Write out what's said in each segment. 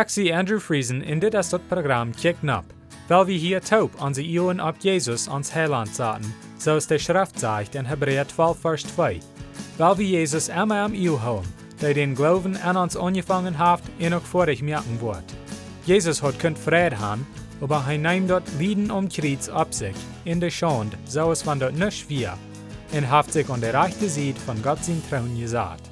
Ik zie Andrew Friesen in dit is dat programma Kick Nap, weil wir hier taub onze Ioen op Jesus ons Heiland zaten, zoals de Schrift zegt in Hebräer 12 vers 2. Weil wir Jesus immer am Iu houden, der den Glauben an uns angefangen hat en ook vorig merken wordt. Jesus hat kunt vrede haben, aber hij neemt dort Lieden um Kreuz ab sich, in der Schande, so es van dort nicht wir, und haft sich an der rechte Seite von Gott sein Trauen gesagt.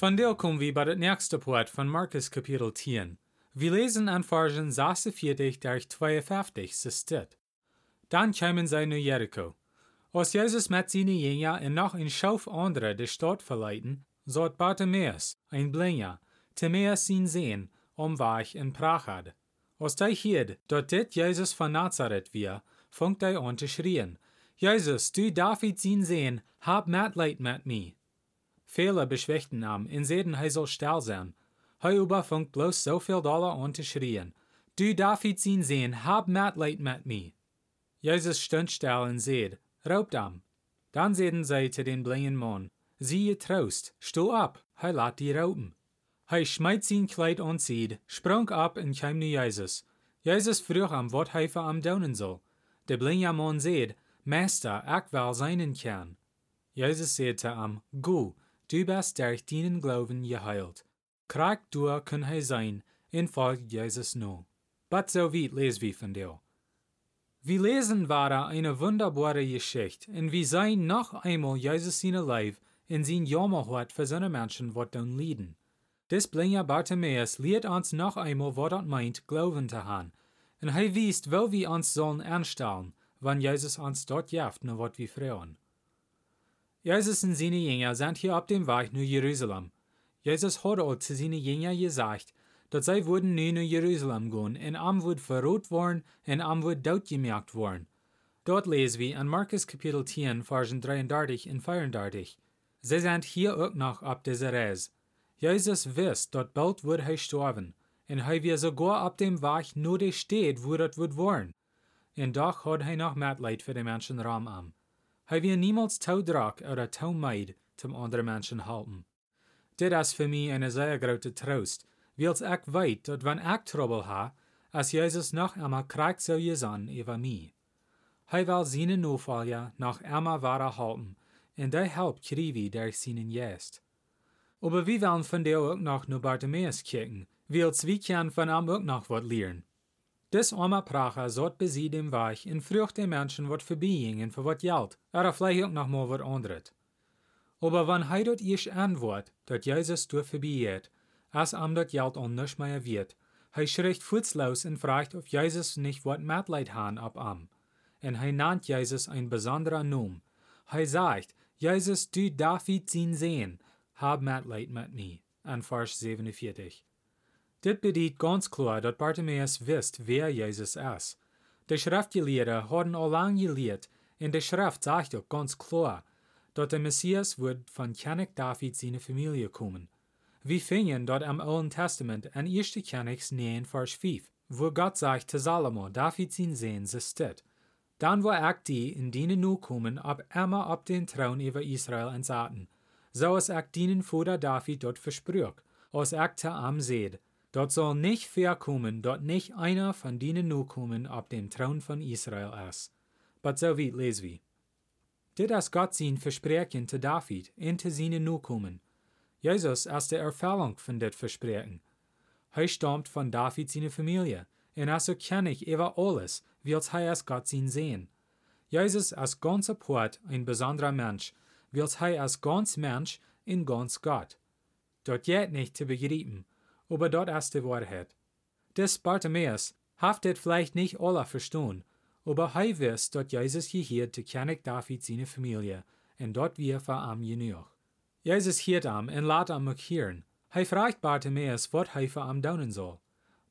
Von der kommen wir bei der nächsten Part von Markus Kapitel 10. Wir lesen an Versen 46 durch 52 so steht. Dann kamen sie nach Jericho. Als Jesus mit seinen Jüngern und noch ein Schauf andere die Stadt verleiten, sollt Bartimäus, ein Blinder, Timäus ihn sehen, um weich in Prach had. Als hij hierd dat dit Jesus von Nazareth wir, funkt hij an zu schrien, Jesus, du David ihn sehen, hab Mitleid mit mir. Viele beschwächten am, in seden hij soll still sein. Hij überfunkt bloß so viel Dollar an zu schrien, du David ihn sehen, hab Mitleid mit mir. Jesus stund still und seht, raubt am. Dann seden sie zu den blinden Mann, siehe Trost, sto ab, hij lat die rauben. Hij schmeit sein Kleid anzieht, sprang ab und kam nu Jesus. Jesus vroeg am hij voor am doen soll. De blinde man seht, Meister, ik wil seinen kern. Jesus sagte am, Gu, du bist durch deinen Glauben geheilt. Krank du kann hij sein, en folgt Jesus nu. But so weit lesen wir von dir. Wir lesen weiter eine wunderbare Geschichte, und wir sehen noch einmal Jesus seine Leib in sein Jammerhort für seine Menschen, wat dann lieden. Des blinge Bartimäus lehrt uns noch einmal, wat dat meint, Glauben zu haben. Und hij wiest, wo wir uns sollen anstellen, wann Jesus uns dort jaft, nur wat wir freuen. Jesus und seine Jünger sind hier auf dem Weg nach Jerusalem. Jesus hat auch zu seinen Jüngern gesagt, dass sie würden nun nach Jerusalem gehen, und am wird verrot worden, und am wird dort gemerkt worden. Dort lesen wir in Markus Kapitel 10, Versen 33 und 34. Sie sind hier auch noch auf dieser Reise. Jesus wisst, dort bald wird er sterben, und er wird sogar auf dem Weg nur der steht, wo das wird worden. Und doch hat er noch Mitleid für die Menschen Raum am. Er wird niemals Taudrak oder Taumeid zum anderen Menschen halten. Dit is für mich eine sehr große Trost, weil ich weet dat wenn ich Trouble ha, als Jesus noch einmal krijgt so gesan über mich. Hij will seine Nachfolger noch einmal wahrer halten, und der helpt krivi durch seinen Geist. Aber wir wollen von der auch noch nur Bartimäus kicken, weil wir können von ihm auch noch was lernen. Des arme Pracher zat besie dem Weg en de Menschen wat voorbijgingen voor wat geld, oder vielleicht auch noch mal wat anderes. Aber wenn hij dat eerst antwoord, dat Jesus door voorbij als am dat geld anders mehr wird, hij schricht futzlos und fragt, ob Jesus nicht wat Mitleid han ab am. Und hij nannt Jesus ein besonderer Namen. Hij sagt, Jesus, du David ihn sehen, hab Mitleid mit mir. An Vers 47. Dit bedient ganz klar, dat Bartimaeus wist wer Jesus ist. De Schriftgelehrten hadden al lang geleerd, en de Schrift sagt auch ganz klar, dat der Messias wird von König David seine Familie kommen. Wir finden dort am Alten Testament an 1. Königs 9, Vers 5, wo Gott sagt zu Salomo, David sein Sehen, so steht. Dann wo ich die in dienen nu kommen, ab immer ab den Thron über Israel entsaten. So es ich dienen Vater David dort versprüch, als ich zu am seht. Dort soll nicht verkommen, dort nicht einer von denen nu kommen ab dem Thron von Israel ist. But so weit lesen wir. Dit ist Gott sein Versprechen zu David und zu seinen Nukommen. Jesus ist der Erfüllung von dit Versprechen. Er stammt von David seine Familie, und also kenne ich über alles, wie als er als Gott sein sehen. Jesus ist ganz apart ein besonderer Mensch, wie als er als ganz Mensch und ganz Gott. Dort geht nicht zu begreifen, aber dort die Wahrheit. Des Bartimäus haftet vielleicht nicht alle verstehen, aber er weiß, dass Jesus gehört zu König David seine Familie, und dort wir für am genug. Jesus hiert am und lässt am hören. Er fragt Bartimäus, was er für am daunen soll.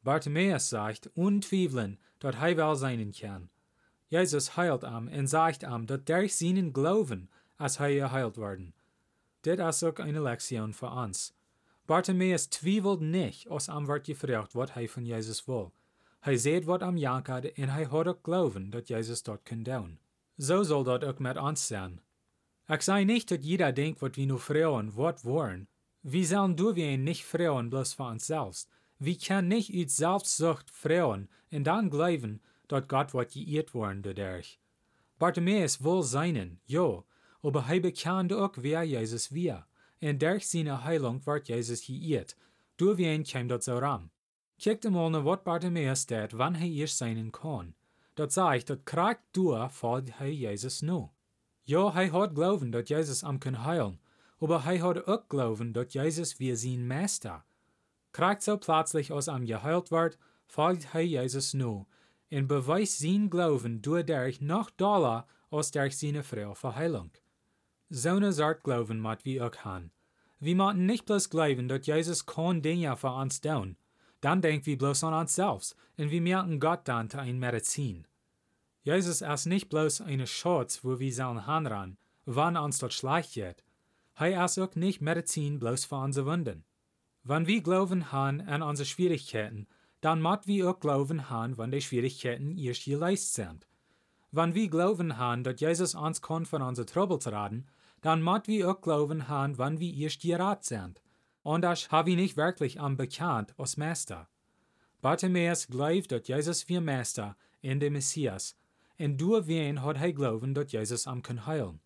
Bartimäus sagt, untweifeln, dass er will sein kann. Jesus heilt am und sagt am, dass durch seinen Glauben, als er geheilt werden. Dit ist auch eine Lektion für uns. Bartimäus twiebelt nicht, als am wird gefragt, was er von Jesus will. Hij seht wat am jankert en hij hat ook glauben, dat Jesus dort kan doen. So soll dat ook met ons zijn. Ich sei nicht, dass jeder denkt, wat wir nur frauen, wat wollen. Wie sollen du wie nicht freuen bloß für uns selbst? Wie kann nicht uit Selbstsucht freuen und dann glauben, dat Gott wird geirrt worden dadurch? Bartimaeus will seinen, jo, aber hij bekende ook wer Jesus wir. Und durch seine Heilung wird Jesus geirrt. Du wen kam dat so ran. Kijkt mal naar wat Bartimaeus deed, wann hij eerst seinen kon. Dat ich, dat kracht door volgt hij Jesus nu. Ja, hij had glauben dat Jesus am kan heilen, aber hij had ook glauben dat Jesus wie zijn Meister. Kracht so plötzlich aus am geheilt wird, folgt hij Jesus nu, en beweist zijn glauben doordat noch doller als durch seine Frau Verheilung. Zo'n soort glauben mat wie ook han. Wir moeten nicht bloß glauben, dat Jesus kon Dinge für uns tun. Dann denkt wir bloß an uns selbst, und wir merken Gott dann zu ein Medizin. Jesus ist nicht bloß eine Schutz, wo wir sollen hanran, wann uns dort schlecht geht. Er ist auch nicht Medizin bloß für unsere Wunden. Wenn wir glauben han an unsere Schwierigkeiten, dann mat wir auch glauben han, wenn die Schwierigkeiten erst geleist sind. Wenn wir glauben han, dass Jesus uns kann von unseren zu raten, dann mat wir auch glauben han, wenn wir erst gerat sind. Und das habe ich nicht wirklich am bekannt als Meister. Bartimaeus glaubt, dass Jesus wie Meister in der Messias, und durch wen hat er glauben, dass Jesus am kann heilen.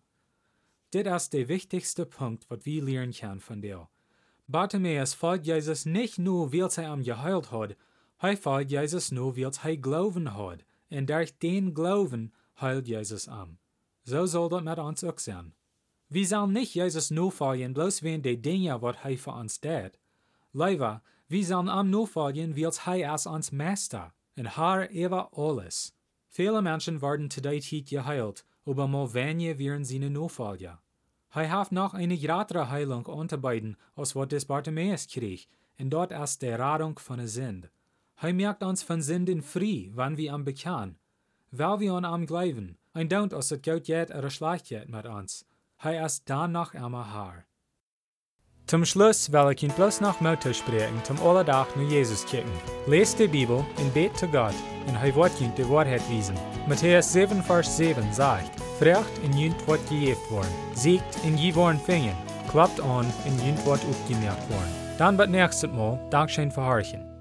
Das ist der wichtigste Punkt, was wir lernen können von dir. Bartimaeus folgt Jesus nicht nur, weil er am geheilt hat, er folgt Jesus nur, weil er glauben hat, und durch den Glauben heilt Jesus am. So soll das mit uns auch sein. Wir sollen nicht Jesus nur folgen, bloß wegen der Dinge, was er für uns tut. Leider, wir sollen am folgen, weil er ist uns Meister, und Herr über alles. Viele Menschen werden zu der Zeit geheilt, aber mal wenige sie nur folgen. Hij hat noch eine größere Heilung unterbeiden, als was des Bartimaeus krieg, und dort ist der Radung von der Sünde. Hij merkt uns von Sünden frei, wann wir am bekennen. Weil wir an am glauben, ein Don't, als es gut geht oder schlecht geht mit uns. Hij dann noch immer Herr. Zum Schluss will ich Ihnen bloß noch Motto sprechen, zum Allerdach nur Jesus kicken. Lest die Bibel und bet zu Gott, und er wird die Wahrheit wiesen. Matthäus 7, Vers 7 sagt, Vrecht in junt wordt gegeven worden, siegt in je worden vingen, klappt an in junt wordt opgemerkt worden. Dan wat nächstes Mal, Dankeschön für Horchen.